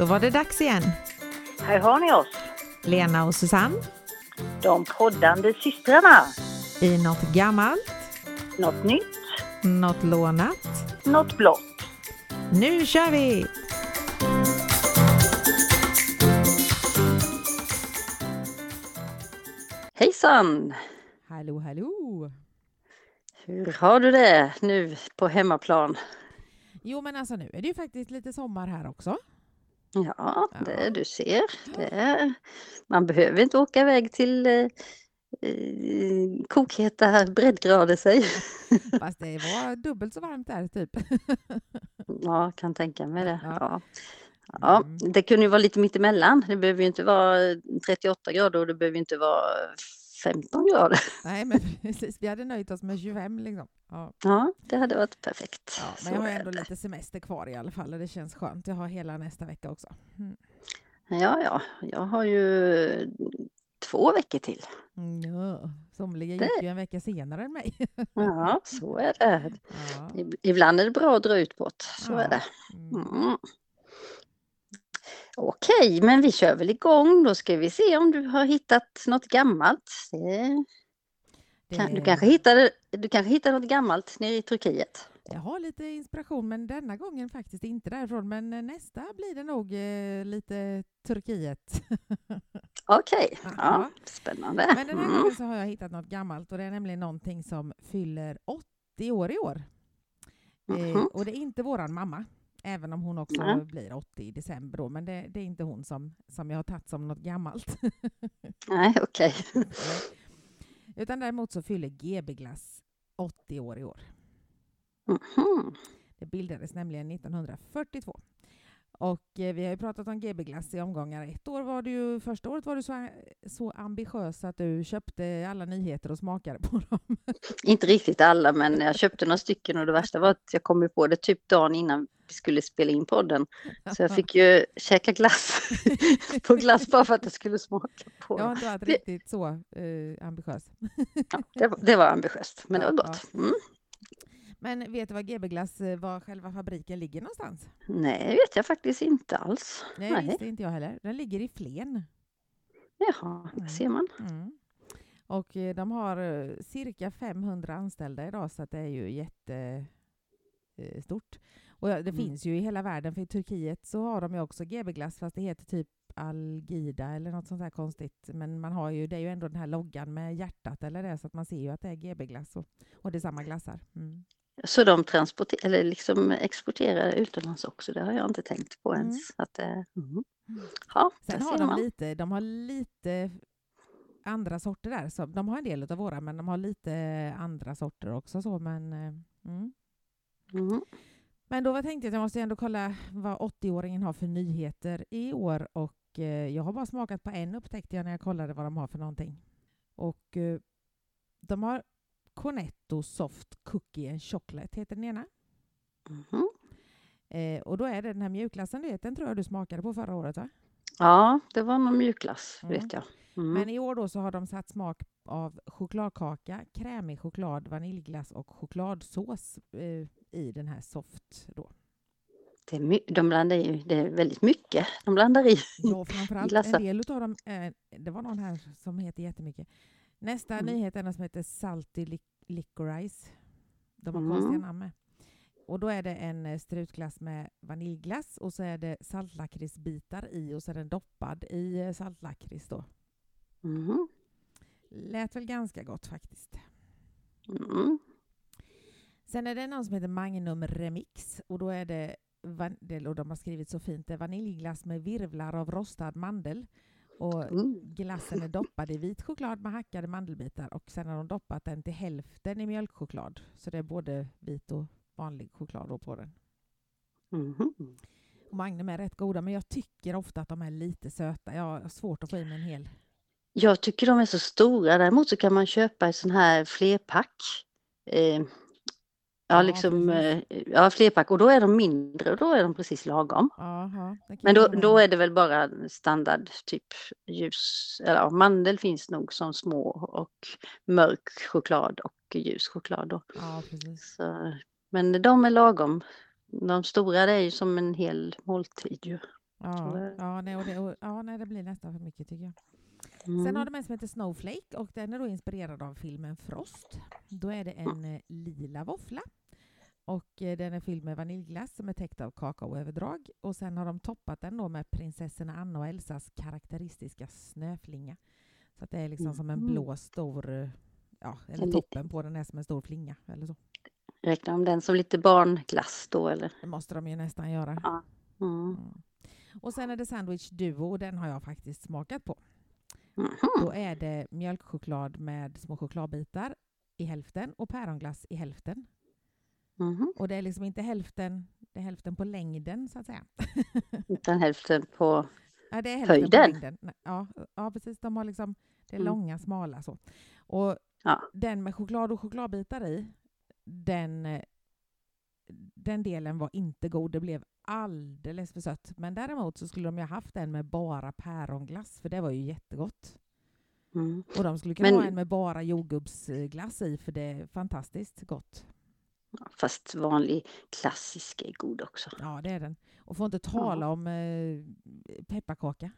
Då var det dags igen. Här har ni oss, Lena och Susanne de poddande systrarna. i något gammalt, Något nytt, något lånat. något blått. Nu kör vi! Hejsan! Hallå, hallå! Hur har du det nu på hemmaplan? Jo, men alltså nu är det ju faktiskt lite sommar här också. Ja, det Ja. du ser. Det är, man behöver inte åka iväg till eh, eh, kokheta breddgrader sig. Fast det var dubbelt så varmt där typ. Ja, kan tänka mig det. Ja. Ja. Ja, Mm. det kunde ju vara lite mittemellan. Det behöver ju inte vara 38 grader och det behöver inte vara 15 grader. Nej, men precis. Vi hade nöjt oss med 25 liksom. Ja, Ja, det hade varit perfekt. ja, men jag har ändå lite semester kvar i alla fall och det känns skönt. Jag har hela nästa vecka också. Mm. Ja, ja, jag har ju två veckor till. Mm, Ja, somliga Det- gick ju en vecka senare än mig. Ja, så är det. Ja, Ib- Ibland är det bra att dra ut på det, så Ja. är det. mm. Mm. Okej, men vi kör väl igång. Då ska vi se om du har hittat något gammalt. Du, kanske hittade, du kanske hittade något gammalt nere i Turkiet? Jag har lite inspiration, men denna gången faktiskt inte därifrån. Men eh, nästa blir det nog eh, lite Turkiet. Okej, ja, Ja. spännande. Men den här Mm. gången så har jag hittat något gammalt och det är nämligen någonting som fyller 80 år i år. Eh, Mhm. och det är inte våran mamma, även om hon också Nej. blir 80 i december då, men det, det är inte hon som, som jag har tagit som något gammalt. Nej, okej. Utan däremot så fyller GB Glass 80 år i år. Mhm. Det bildades nämligen 1942. Och eh, vi har ju pratat om GB Glass i omgångar. Ett år var du ju, första året var du så, så ambitiös att du köpte alla nyheter och smakade på dem. Inte riktigt alla, men jag köpte några stycken och det värsta var att jag kom på det typ dagen innan vi skulle spela in podden. Så jag fick ju käka glass på glass bara för att jag skulle smaka på Jag har inte varit Det- riktigt så eh, ambitiös. Ja, det, var- det var ambitiöst, men det var gott. Mm. Men vet du var GB Glass, eh, var själva fabriken ligger någonstans? Nej, det vet jag faktiskt inte alls. Nej, Nej. visste inte jag heller. Den ligger i Flen. Jaha, Mm. där ser man. Mm. Och eh, de har eh, cirka 500 anställda idag så det är ju jättestort. Stort. och det Mm. finns ju i hela världen, för i Turkiet så har de ju också GB-glass fast det heter typ Algida eller något sånt där konstigt. Men man har ju, det är ju ändå den här loggan med hjärtat eller det så att man ser ju att det är GB-glass och, och det är samma glassar. Mm. Så de transporterar, eller liksom exporterar utomlands också, det har jag inte tänkt på Mm. ens. Att, det- mm. Ja, Sen har de man. lite, de har lite andra sorter där. Så de har en del av våra, men de har lite andra sorter också. Så, men, eh, mm. Mm. men då tänkte jag att jag måste ändå kolla vad 80-åringen har för nyheter i år. Och eh, jag har bara smakat på en upptäckte jag när jag kollade vad de har för någonting. Och eh, de har Cornetto Soft Cookie and Chocolate, heter den ena. Mhm. Eh, och då är det den här mjukglassen, vet, den tror jag du smakade på förra året va? Ja, det var någon mjukglass, Mm. vet jag. Mm. Men i år då så har de satt smak av chokladkaka, krämig choklad, vaniljglass och chokladsås eh, i den här soft. Då. Det är, de blandar ju, det är väldigt mycket de blandar i. Ja, framförallt en del av dem, eh, det var någon här som heter jättemycket. Nästa Mm. nyhet är den som heter Salty Lic- Licorice. De har Mm. konstiga namn med. Och då är det en eh, strutglass med vaniljglass och så är det saltlakritsbitar i och så är den doppad i eh, saltlakrits då. Mhm. Lät väl ganska gott faktiskt. Mm. Sen är det någon som heter Magnum Remix och då är det- och de har skrivit så fint, det är vaniljglass med virvlar av rostad mandel. Och Mm. glassen är doppad i vit choklad med hackade mandelbitar och sen har de doppat den till hälften i mjölkchoklad. Så det är både vit och vanlig choklad på den. Mhm. Och Magnum är rätt goda men jag tycker ofta att de är lite söta. Jag har svårt att få i mig en hel. Jag tycker de är så stora. Däremot så kan man köpa en sån här flerpack. Eh, Ja, liksom, eh, ja, flerpack och då är de mindre och då är de precis lagom. Kan Men då, då är det väl bara standard typ ljus, eller ja, mandel finns nog som små och mörk choklad och ljus choklad. Då. Ja. Så, men de är lagom. De stora det är ju som en hel måltid ju. Ja, ja, nej, och det, och, ja, nej, det blir nästan för mycket tycker jag. Mm. Sen har de en som heter Snowflake och den är då inspirerad av filmen Frost. Då är det en eh, lila våffla och eh, den är fylld med vaniljglass som är täckt av kakaoöverdrag. Och sen har de toppat den då med prinsessorna Anna och Elsas karaktäristiska snöflinga. Så att det är liksom som en Mhm. blå stor, ja, eller En toppen på den är som en stor flinga eller så. Räknar de den som lite barnglass då eller? Det måste de ju nästan göra. Ja. Mm. Mm. Och sen är det Sandwich Duo och den har jag faktiskt smakat på. Mhm. Då är det mjölkchoklad med små chokladbitar i hälften och päronglass i hälften. Mhm. Och det är liksom inte hälften, det är hälften på längden så att säga. Utan hälften på... Ja, det är hälften Höjden? på längden. Ja, ja, precis. De har liksom, det är Mm. långa, smala så. Och Ja. den med choklad och chokladbitar i, den, den delen var inte god. Det blev alldeles för sött. Men däremot så skulle de ju ha haft en med bara päronglass, för det var ju jättegott. Mm. Och de skulle kunna Men- ha en med bara jordgubbsglass i, för det är fantastiskt gott. Fast vanlig klassisk är god också. Ja, det är den. Och får inte tala om eh, pepparkaka.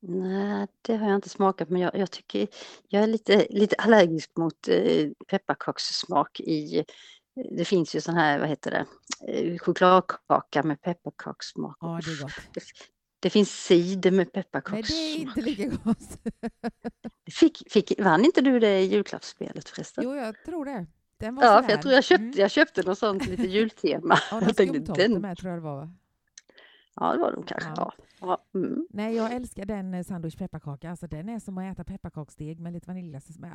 Nej, det har jag inte smakat men jag, jag tycker jag är lite, lite allergisk mot eh, pepparkakssmak i det finns ju sån här, vad heter det, eh, chokladkaka med pepparkakssmak. Ja, det är gott. Det, det finns cider med Nej, det är pepparkakssmak. inte lika gott. Fick, fick, vann inte du det i julklappsspelet förresten? jo, jag tror det. Den var ja, för jag tror jag köpte, Mm. jag köpte något sånt lite jultema. Ja, jag tänkte, den, med tror jag det var. va? ja, det var de kanske. Ja. Ja. Mm. Nej, jag älskar den eh, sandwich pepparkaka. Alltså, den är som att äta pepparkaksdeg med lite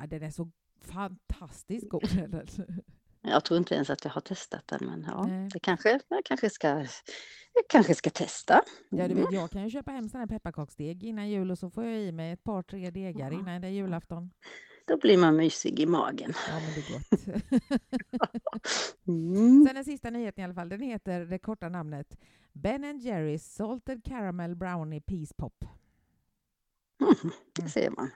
ja, Den är så fantastiskt god. Jag tror inte ens att jag har testat den, men ja, Nej. det kanske, jag kanske ska, jag kanske ska testa. Ja, du Mm. vet, jag kan ju köpa hem här pepparkaksdeg innan jul och så får jag i mig ett par, tre degar innan det är julafton. Då blir man mysig i magen. Ja, men det är gott. Mm. Sen den sista nyheten i alla fall, den heter det korta namnet Ben Jerrys Salted Caramel Brownie Peace Pop. Mm. Det ser man.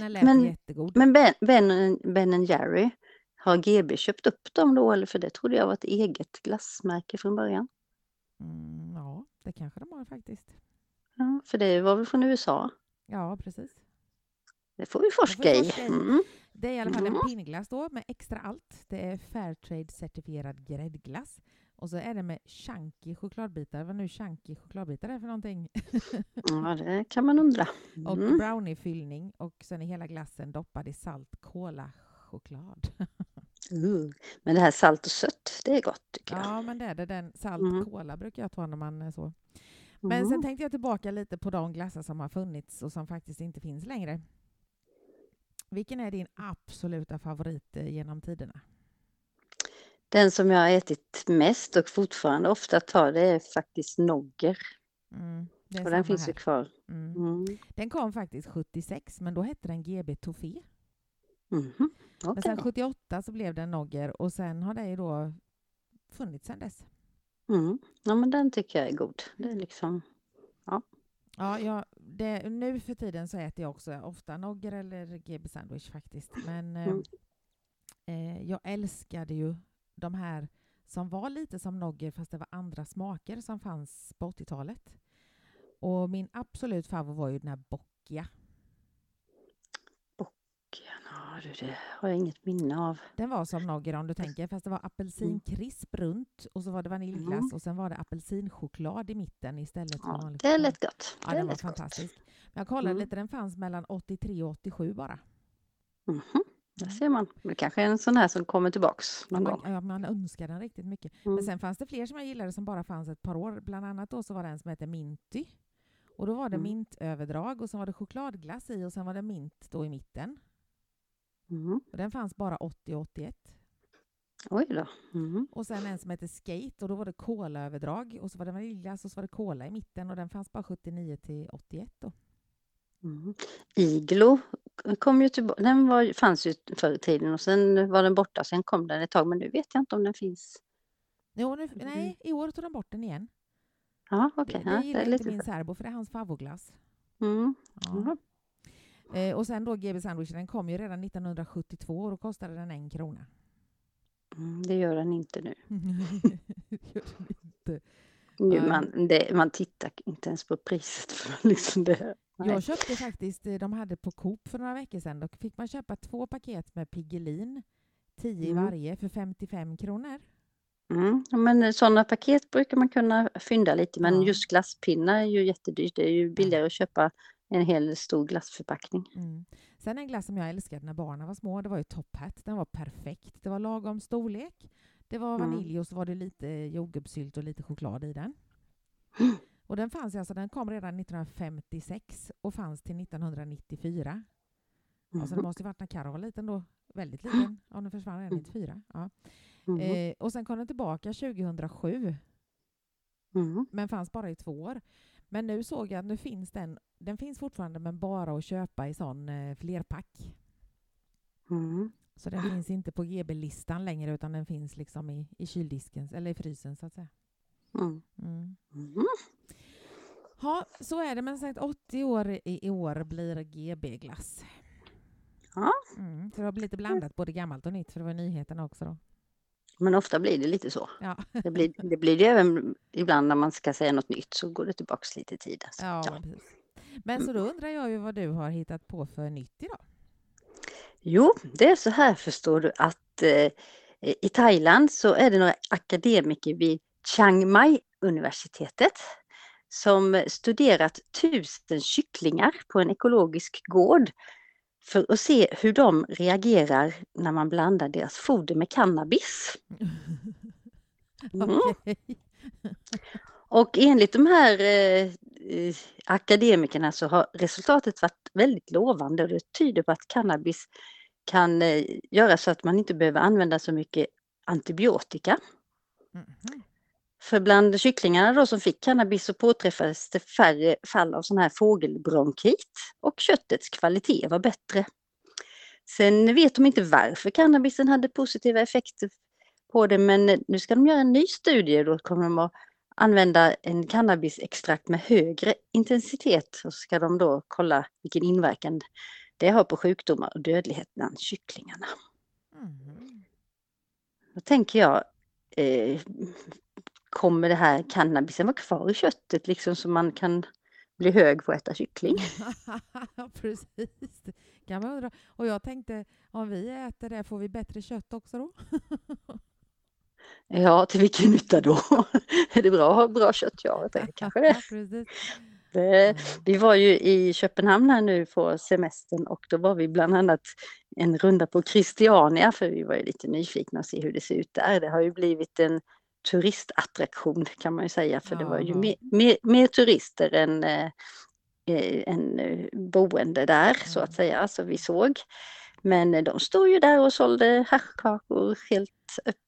Den lät Men- jättegod. Men Ben, ben, ben Jerry, har GB köpt upp dem då? Eller för det trodde jag var ett eget glassmärke från början. Mm, ja, det kanske de har faktiskt. Ja, för det var väl från USA? Ja, precis. Det får vi forska i. forska i. Mm. Det är i alla fall en Mm. pinnglass då med extra allt. Det är Fairtrade-certifierad gräddglass. Och så är det med chunky chokladbitar. Vad nu chunky chokladbitar är för någonting. Ja, det kan man undra. Och Mm. browniefyllning och sen är hela glassen doppad i salt kola-choklad. Uh. Men det här salt och sött, det är gott tycker jag. Ja, men det är det. Den salt Mm. kola brukar jag ta när man är så. Men Mm. sen tänkte jag tillbaka lite på de glassar som har funnits och som faktiskt inte finns längre. Vilken är din absoluta favorit eh, genom tiderna? Den som jag har ätit mest och fortfarande ofta tar det är faktiskt Nogger. Mm, Och den finns här. ju kvar. Mm. Mm. Den kom faktiskt 76, men då hette den GB Toffé. Mhm. Men Okej. sen 78 så blev den Nogger och sen har det ju då funnits sedan dess. Mm. Ja, men den tycker jag är god. Det är liksom... Ja, jag, det, nu för tiden så äter jag också ofta Nogger eller GB Sandwich faktiskt. Men eh, Mm. eh, jag älskade ju de här som var lite som Nogger fast det var andra smaker som fanns på 80-talet. Och min absolut favorit var ju den här Bocchia. Ja, du, det har jag inget minne av. Den var som Nogger om du tänker, fast det var apelsinkrisp runt och så var det vaniljglass Mm. och sen var det apelsinchoklad i mitten istället Ja, det lätt gott. Ja, det den var gott. fantastisk. Men jag kollade Mm. lite, den fanns mellan 83 och 87 bara. Mhm. Där ser man. Det kanske är en sån här som kommer tillbaks någon man, gång. ja, man önskar den riktigt mycket. Mm. Men sen fanns det fler som jag gillade som bara fanns ett par år. Bland annat då så var det en som hette Minty. Och då var det Mm. mintöverdrag och så var det chokladglass i och sen var det mint då i mitten. Mhm. Och den fanns bara 80 och 81. Oj då. Mhm. Och sen en som hette Skate och då var det kolaöverdrag och så var det vaniljglass och så var det kola i mitten och den fanns bara 79 till 81 då. Mhm. Iglo kom ju tillbaka. Den var, fanns ju förr i tiden och sen var den borta. Sen kom den ett tag men nu vet jag inte om den finns. Jo, nu, Mm. nej, i år tog de bort den igen. Ja, okej. det Ja, gillar det är lite... min särbo för det är hans favoritglass. Mm. Ja. Eh, och sen då GB Sandwichen, den kom ju redan 1972 och då kostade den en krona. Mm, det gör den inte nu. Det gör den inte. Nej. man, det, man tittar inte ens på priset. För liksom det, nej. Jag köpte faktiskt, eh, de hade på Coop för några veckor sedan, då fick man köpa två paket med Piggelin, 10 i Mm. varje, för 55 kronor. Mm, ja, men sådana paket brukar man kunna fynda lite, men just glasspinnar är ju jättedyrt. Det är ju billigare att köpa en hel stor glassförpackning. Mm. Sen en glass som jag älskade när barnen var små, det var ju Top Hat. Den var perfekt. Det var lagom storlek. Det var Mm. vanilj och så var det lite jordgubbssylt och lite choklad i den. Och den fanns alltså, den kom redan 1956 och fanns till 1994. Alltså det Mhm. måste ju varit när Karo var liten då. Väldigt liten. Ja, den försvann redan Mm. 94. Ja. Mhm. Eh, och sen kom den tillbaka 2007, Mhm. men fanns bara i två år. Men nu såg jag att nu finns den, den finns fortfarande men bara att köpa i sån eh, flerpack. Mhm. Så den finns inte på GB-listan längre utan den finns liksom i, i kyldisken, eller i frysen så att säga. Mm. Mm. Mhm. Ja, så är det. Men sagt 80 år i, i år blir GB-glass. Ja. Mm. Så det har blivit lite blandat, både gammalt och nytt, för det var nyheterna också då. Men ofta blir det lite så. Ja, Det blir det, blir det även ibland när man ska säga något nytt så går det tillbaks lite i tiden. Så, ja, ja. Men så då undrar jag ju vad du har hittat på för nytt idag. Jo, det är så här förstår du att eh, i Thailand så är det några akademiker vid Chiang Mai-universitetet som studerat tusen kycklingar på en ekologisk gård för att se hur de reagerar när man blandar deras foder med cannabis. Mm. Och enligt de här eh, akademikerna så har resultatet varit väldigt lovande och det tyder på att cannabis kan eh, göra så att man inte behöver använda så mycket antibiotika. Mhm. För bland kycklingarna då som fick cannabis så påträffades det färre fall av sån här fågelbronkit och köttets kvalitet var bättre. Sen vet de inte varför cannabisen hade positiva effekter på det men nu ska de göra en ny studie då kommer de att använda en cannabisextrakt med högre intensitet så ska de då kolla vilken inverkan det har på sjukdomar och dödlighet bland kycklingarna. Mhm. Då tänker jag, eh, kommer det här cannabisen vara kvar i köttet liksom så man kan bli hög på att äta kyckling? Precis. Det Kan man undra. Och jag tänkte, om vi äter det, får vi bättre kött också då? Ja, till vilken nytta då? är det bra att ha bra kött? Ja, jag tänker kanske det. Precis. det. Mm. Vi var ju i Köpenhamn här nu på semestern och då var vi bland annat en runda på Christiania för vi var ju lite nyfikna att se hur det ser ut där. Det har ju blivit en turistattraktion kan man ju säga för det var ju mer, mer, mer turister än, eh, än eh, boende där så Mm. att säga, så vi såg. Men de stod ju där och sålde haschkakor helt öppet.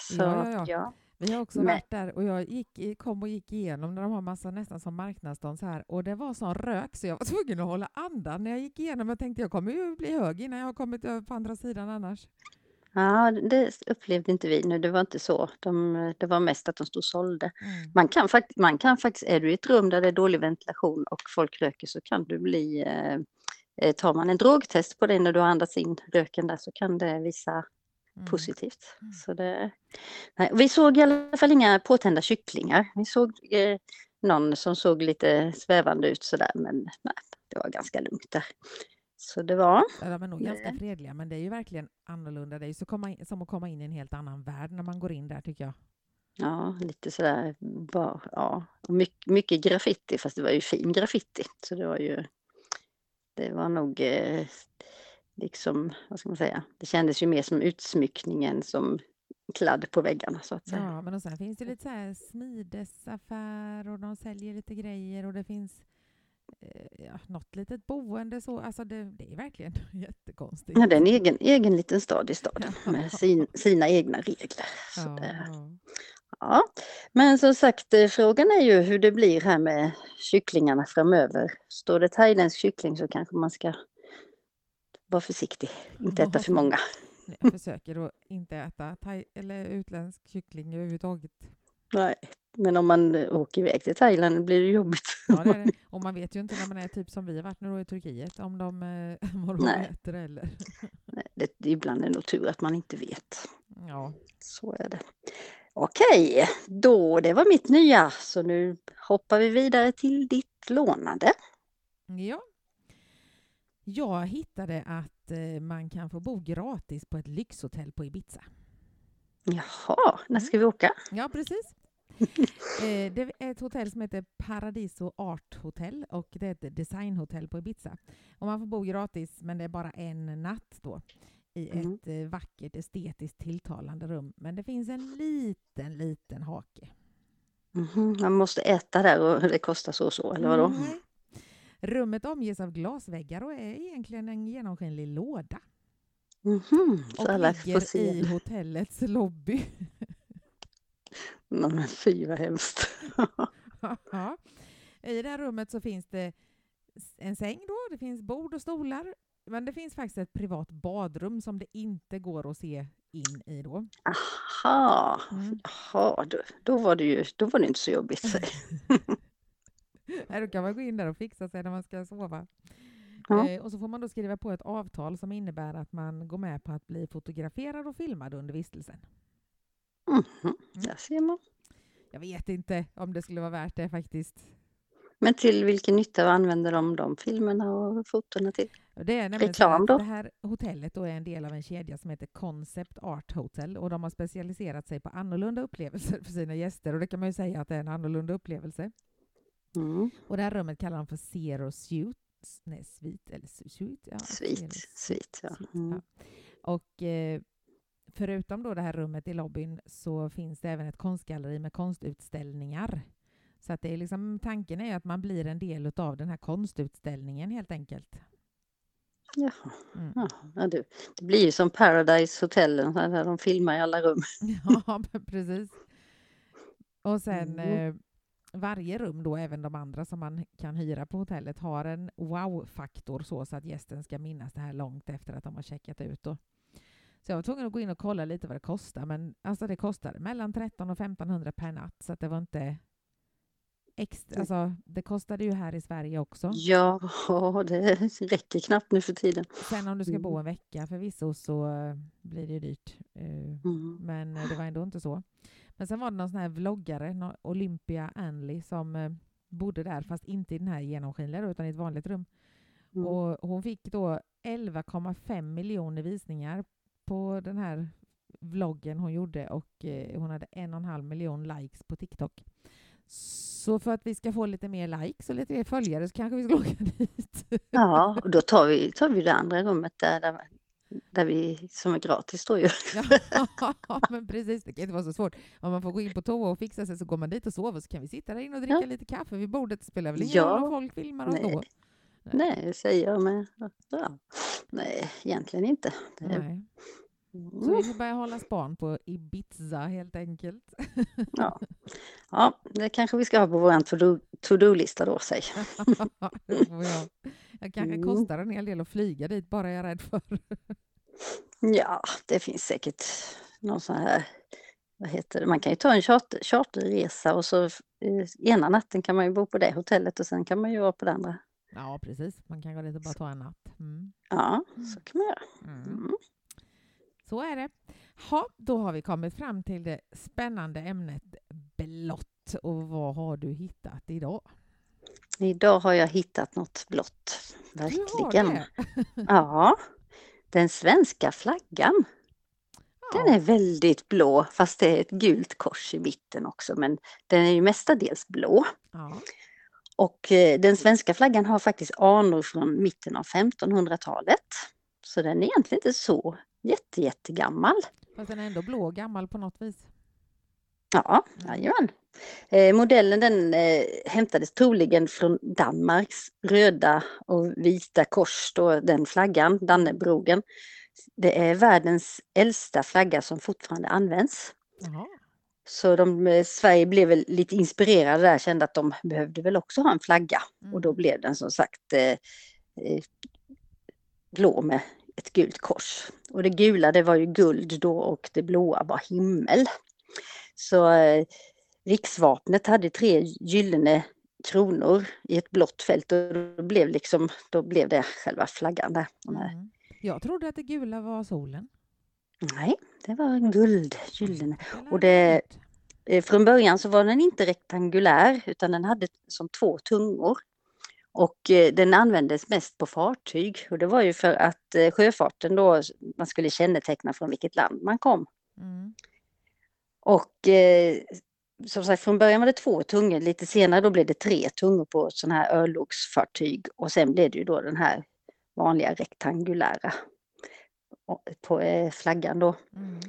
Så, Ja, ja, ja. Vi har också Men- varit där och jag gick, kom och gick igenom när de har massa nästan som marknadsstånd så här och det var sån rök så jag var tvungen att hålla andan när jag gick igenom. Jag tänkte jag kommer ju bli hög innan jag har kommit över på andra sidan annars. Ja, det upplevde inte vi nu. Det var inte så. De, det var mest att de stod och sålde. Mm. Man kan, fakt- man kan faktiskt, är du i ett rum där det är dålig ventilation och folk röker så kan du bli, eh, eh, tar man en drogtest på dig när du har andats in röken där så kan det visa Mm. positivt. Mm. Så det, nej, vi såg i alla fall inga påtända kycklingar. Vi såg eh, någon som såg lite svävande ut sådär men nej, det var ganska lugnt där. Så det var, Ja, de är nog ganska Nej. fredliga men det är ju verkligen annorlunda. Det är ju så komma in, som att komma in i en helt annan värld när man går in där tycker jag. ja, lite sådär, bara, ja, mycket, mycket graffiti fast det var ju fin graffiti. Så det var ju, det var nog eh, liksom, vad ska man säga, det kändes ju mer som utsmyckningen som kladd på väggarna så att säga. Ja, men och sen finns det lite så här smidesaffär och de säljer lite grejer och det finns eh, ja, något litet boende så. Alltså det, det är verkligen jättekonstigt. Ja, det är en egen, egen liten stad i staden med sin, sina egna regler. Ja, det, ja. ja. Men som sagt, eh, frågan är ju hur det blir här med kycklingarna framöver. Står det thailändsk kyckling så kanske man ska vara försiktig, inte äta för många. Jag försöker att inte äta thai eller utländsk kyckling överhuvudtaget. Nej. Men om man eh, åker iväg till Thailand blir det jobbigt. Ja, det det. Och man vet ju inte när man är typ som vi har varit nu i Turkiet om de, eh, de Nej. äter eller. Nej, Det, ibland är det nog tur att man inte vet. Ja. Så är det. Okej, då det var mitt nya. Så nu hoppar vi vidare till ditt lånande. Ja. Jag hittade att eh, man kan få bo gratis på ett lyxhotell på Ibiza. Jaha, när ska vi åka? Ja, precis. Eh, det är ett hotell som heter Paradiso Art Hotel och det är ett designhotell på Ibiza. Och man får bo gratis, men det är bara en natt då i Mm. ett eh, vackert, estetiskt tilltalande rum. Men det finns en liten, liten hake. Mhm, Man måste äta där och det kostar så och så, eller vadå? Nej. Rummet omges av glasväggar och är egentligen en genomskinlig låda Mhm, Så och alla ligger i hotellets lobby. Nej, Men fy vad hemskt. Ja. I det här rummet så finns det en säng då, det finns bord och stolar. Men det finns faktiskt ett privat badrum som det inte går att se in i då. Aha, Mm. Jaha, då, då var det ju då var det inte så jobbigt. Nej, Då kan man gå in där och fixa sig när man ska sova. Ja. Eh, och så får man då skriva på ett avtal som innebär att man går med på att bli fotograferad och filmad under vistelsen. Mhm, Där ser man. Jag vet inte om det skulle vara värt det faktiskt. Men till vilken nytta använder de de filmerna och fotona till? Det är Reklam då? det här hotellet då är en del av en kedja som heter Concept Art Hotel och de har specialiserat sig på annorlunda upplevelser för sina gäster och det kan man ju säga att det är en annorlunda upplevelse. Mm. Och det här rummet kallar de för Zero Suite, nej Suite, eller su- Suite? Ja, Svit, svit. Ja. Mm. ja. Och eh, förutom då det här rummet i lobbyn så finns det även ett konstgalleri med konstutställningar. Så att det är liksom, tanken är att man blir en del av den här konstutställningen helt enkelt. Jaha, Mm. ja, ja, det, blir ju som Paradise Hotellen där de filmar i alla rum. Ja, precis. Och sen Mm. eh, varje rum då, även de andra som man kan hyra på hotellet, har en wow-faktor så, så att gästen ska minnas det här långt efter att de har checkat ut. Då. Så jag var tvungen att gå in och kolla lite vad det kostar, men alltså det kostar mellan 13 och 1500 per natt, så att det var inte extra. Alltså, det kostade ju här i Sverige också. Ja, det räcker knappt nu för tiden. Sen om du ska bo Mm. en vecka förvisso så eh, blir det ju dyrt. Eh, Mm. Men det var ändå inte så. Men sen var det någon sån här vloggare, Olympia Anley, som eh, bodde där, fast inte i den här genomskinliga då, utan i ett vanligt rum. Mm. Och hon fick då 11,5 miljoner visningar på den här vloggen hon gjorde och eh, hon hade en och en halv miljon likes på TikTok. Så för att vi ska få lite mer likes och lite mer följare så kanske vi ska åka dit. Ja, och då tar vi, tar vi det andra rummet där, där, där vi, som är gratis då ju. Ja, men precis. Det kan inte vara så svårt. Om man får gå in på toa och fixa sig så går man dit och sover så kan vi sitta där inne och dricka Ja. lite kaffe vid bordet. Det spelar väl ingen Ja. roll om folk filmar oss Nej. då? Nej, säger jag med. Ja. Nej, egentligen inte. Nej. Så mm, vi får börja hålla span på Ibiza helt enkelt. ja. ja, det kanske vi ska ha på vår to-do- to-do-lista då, säg. det får jag. Jag kanske Mm. kostar en hel del att flyga dit, bara jag är rädd för. Ja, det finns säkert någon sån här, vad heter det, man kan ju ta en charter, charterresa och så eh, ena natten kan man ju bo på det hotellet och sen kan man ju vara på det andra. Ja, precis. Man kan gå dit och bara ta en natt. Mm. Ja, så kan man göra. Mm. Mm. Så är det. Ha, då har vi kommit fram till det spännande ämnet blått. Och vad har du hittat idag? Idag har jag hittat något blått, verkligen. Ja, den svenska flaggan. Den är väldigt blå, fast det är ett gult kors i mitten också, men den är ju mestadels blå. Ja. Och eh, den svenska flaggan har faktiskt anor från mitten av 1500-talet. Så den är egentligen inte så jätte, jättegammal. Fast den är ändå blå gammal på något vis. Ja, Mm. jajamän. Eh, modellen den eh, hämtades troligen från Danmarks röda och vita kors, då, den flaggan, Dannebrogen. Det är världens äldsta flagga som fortfarande används. Jaha. Så de, eh, Sverige blev väl lite inspirerade där, kände att de behövde väl också ha en flagga. Och då Mm. blev den som sagt eh, eh, blå med ett gult kors. Och det gula det var ju guld då och det blåa var himmel. Så eh, riksvapnet hade tre gyllene kronor i ett blått fält och då blev, liksom, då blev det själva flaggan där. Mm. Jag trodde att det gula var solen. Nej, det var guld, gyllene. Och det- eh, från början så var den inte rektangulär utan den hade som två tungor. Och eh, den användes mest på fartyg och det var ju för att sjöfarten då, man skulle känneteckna från vilket land man kom. Mm. Och eh, som sagt, från början var det två tungor, lite senare då blev det tre tungor på sådana här örlogsfartyg och sen blev det ju då den här vanliga rektangulära på eh, flaggan då. Mm.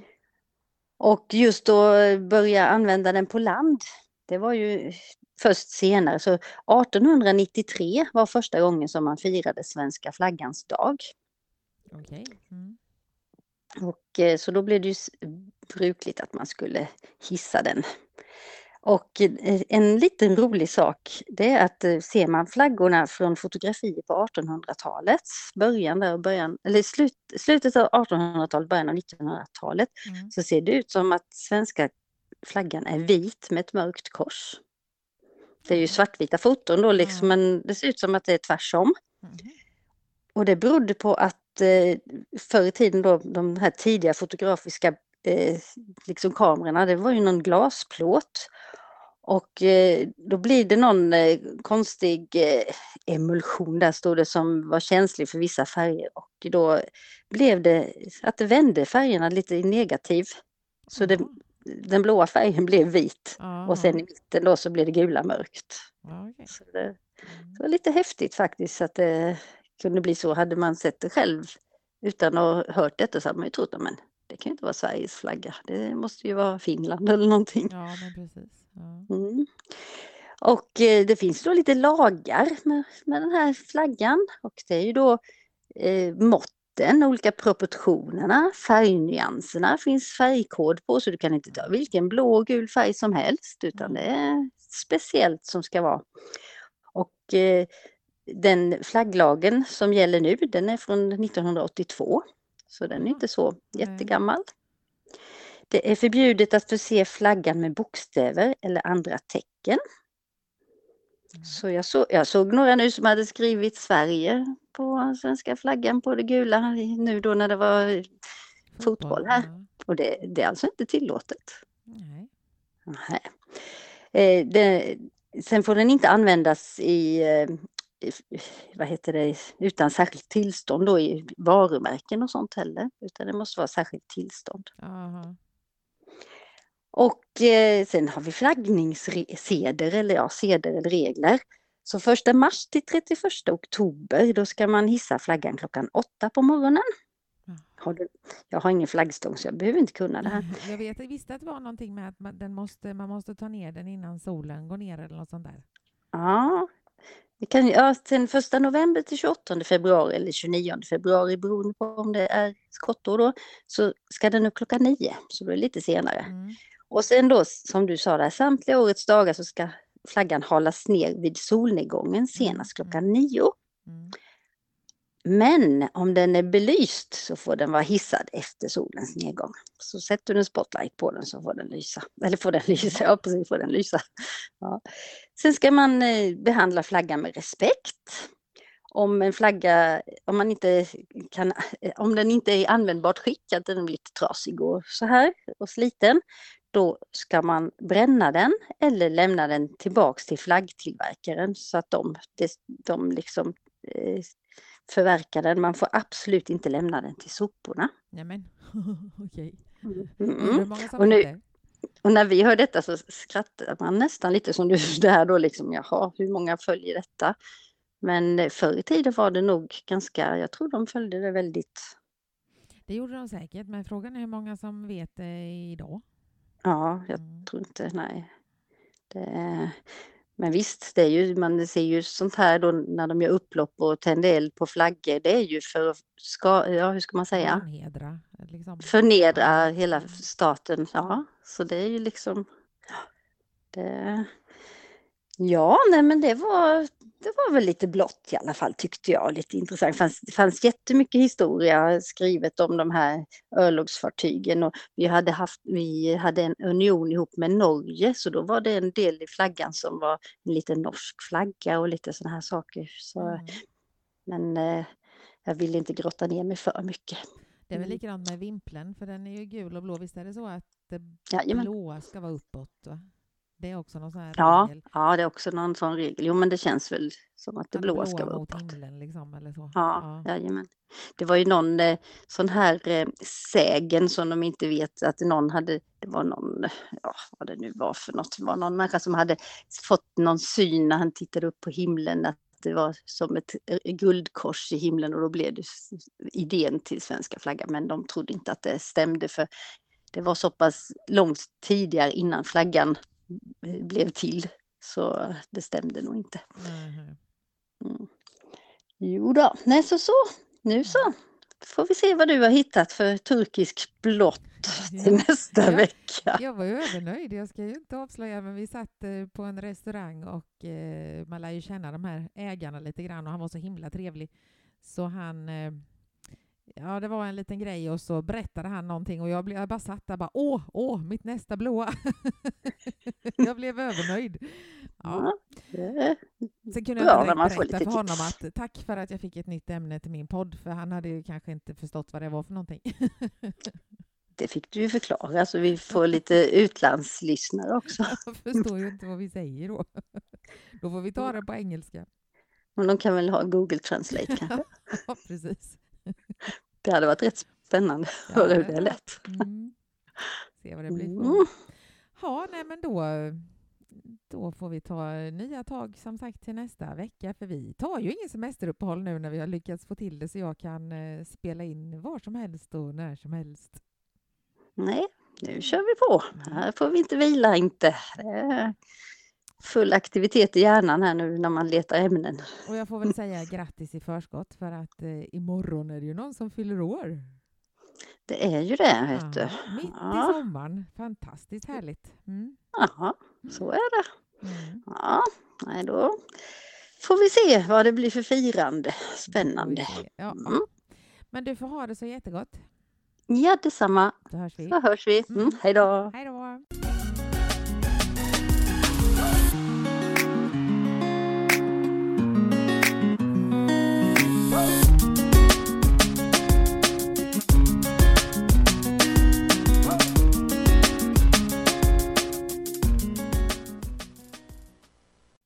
Och just då börja använda den på land, det var ju först senare. Så 1893 var första gången som man firade svenska flaggans dag. Okej. Mm. Och eh, så då blev det ju brukligt att man skulle hissa den. Och eh, en liten rolig sak, det är att eh, ser man flaggorna från fotografier på 1800-talets början där och början, eller slut, slutet av 1800-talet, början av 1900-talet, Mm. så ser det ut som att svenska flaggan är vit med ett mörkt kors. Det är ju svartvita foton då liksom, Ja. men det ser ut som att det är tvärsom. Mhm. Och det berodde på att eh, förr i tiden då, de här tidiga fotografiska eh, liksom kamerorna, det var ju någon glasplåt. Och eh, då blir det någon eh, konstig eh, emulsion där stod det som var känslig för vissa färger och då blev det att det vände färgerna lite i negativ. Så det, den blåa färgen blev vit Jaha. och sen i mitten då så blev det gula mörkt. Okej. Så det, Mm. det var lite häftigt faktiskt att det kunde bli så. Hade man sett det själv utan att ha hört detta så hade man ju trott men det kan ju inte vara Sveriges flagga. Det måste ju vara Finland eller någonting. Ja, men precis. Ja. Mm. Och eh, det finns då lite lagar med, med den här flaggan och det är ju då eh, måtten, olika proportionerna, färgnyanserna finns färgkod på så du kan inte ta vilken blå och gul färg som helst utan det är speciellt som ska vara. Och eh, den flagglagen som gäller nu den är från 1982 så den är inte så Nej. jättegammal. Det är förbjudet att förse flaggan med bokstäver eller andra tecken. Mm. Så jag, så, jag såg några nu som hade skrivit Sverige på svenska flaggan på det gula nu då när det var fotboll här. Ja. Och det, det är alltså inte tillåtet. Nej. Nej. Eh, det, sen får den inte användas i, eh, i- vad heter det, utan särskilt tillstånd då i varumärken och sånt heller. Utan det måste vara särskilt tillstånd. Aha. Och eh, sen har vi flaggningsseder eller ja, seder eller regler. Så första mars till 31 oktober då ska man hissa flaggan klockan åtta på morgonen. Har du, jag har ingen flaggstång så jag behöver inte kunna det här. Jag vet, jag visste att det var någonting med att man, den måste, man måste ta ner den innan solen går ner eller något sånt där. Ja, vi kan, ja sen 1 november till 28 februari eller 29 februari beroende på om det är skottår då så ska den upp klockan nio så då är det lite senare. Mm. Och sen då som du sa där samtliga årets dagar så ska flaggan halas ner vid solnedgången senast mm. klockan nio. Mm. Men om den är belyst så får den vara hissad efter solens nedgång. Så sätter du en spotlight på den så får den lysa. Eller får den lysa, ja precis, får den lysa. Ja. Sen ska man eh, behandla flaggan med respekt. Om en flagga, om, man inte kan, eh, om den inte är i användbart skick, att den är lite trasig och så här och sliten, då ska man bränna den eller lämna den tillbaks till flaggtillverkaren så att de, de, de liksom eh, förverkar den. Man får absolut inte lämna den till soporna. Nämen, okej. Mm. Många som Och nu-? Och när vi hör detta så skrattar man nästan lite som du där då liksom, jaha, hur många följer detta? Men förr i tiden var det nog ganska, jag tror de följde det väldigt, Det gjorde de säkert, men frågan är hur många som vet det idag. ja, jag Mm. tror inte, nej. Det, men visst, det är ju, man ser ju sånt här då när de gör upplopp och tänder eld på flaggor, det är ju för att, ska, ja hur ska man säga? Vanhedra. Liksom. förnedra hela staten. Ja, så det är ju liksom... Det, ja, nej men det var, det var väl lite blått i alla fall tyckte jag. Lite intressant. Det fanns, det fanns jättemycket historia skrivet om de här örlogsfartygen och vi hade, haft, vi hade en union ihop med Norge så då var det en del i flaggan som var en liten norsk flagga och lite sådana här saker. Så, Mm. Men eh, jag ville inte grotta ner mig för mycket. Det är väl Mm. likadant med vimpeln, för den är ju gul och blå. Visst är det så att det blåa ska vara uppåt? Va? Det är också någon sån här Ja, regel. ja, det är också någon sån regel. Jo, men det känns väl som att det blåa ska vara uppåt. himlen liksom, eller så. Ja, jajamän. Det var ju någon eh, sån här eh, sägen som de inte vet att någon hade, det var någon, ja vad det nu var för något, det var någon människa som hade fått någon syn när han tittade upp på himlen att det var som ett eh, guldkors i himlen och då blev det idén till svenska flaggan men de trodde inte att det stämde för det var så pass långt tidigare innan flaggan blev till så det stämde nog inte. Mm. Jo då, nej så så. Nu så. Får vi se vad du har hittat för turkisk blått till nästa Ja. vecka. Jag var övernöjd, jag ska ju inte avslöja, men vi satt eh, på en restaurang och eh, man lär ju känna de här ägarna lite grann och han var så himla trevlig. Så han, eh, ja det var en liten grej och så berättade han någonting och jag, blev, jag bara satt där bara åh, åh, mitt nästa blåa. jag blev övernöjd. Ja. Sen kunde jag direkt berätta för honom att tack för att jag fick ett nytt ämne till min podd, för han hade ju kanske inte förstått vad det var för någonting. Det fick du ju förklara så vi får lite utlandslyssnare också. Jag förstår ju inte vad vi säger då. Då får vi ta det på engelska. Men de kan väl ha Google Translate kanske. Ja, precis. Det hade varit rätt spännande att höra hur det- det lät. Mm. Se vad det blir Mm. Ja, nej men då, då får vi ta nya tag som sagt till nästa vecka, för vi tar ju ingen semesteruppehåll nu när vi har lyckats få till det så jag kan eh, spela in var som helst och när som helst. Nej, nu kör vi på. Här får vi inte vila inte. Full aktivitet i hjärnan här nu när man letar ämnen. Och jag får väl säga grattis i förskott för att eh, imorgon är det ju någon som fyller år. Det är ju det, vet du. Ja, mitt i Ja. sommaren. Fantastiskt härligt. Mm. Jaha, så är det. Mm. Ja, nej då får vi se vad det blir för firande. Spännande. Ja, Mm. Men du får ha det så jättegott. Ja, detsamma. Så hörs vi. Så hörs vi. Mm, hej då. Hej då!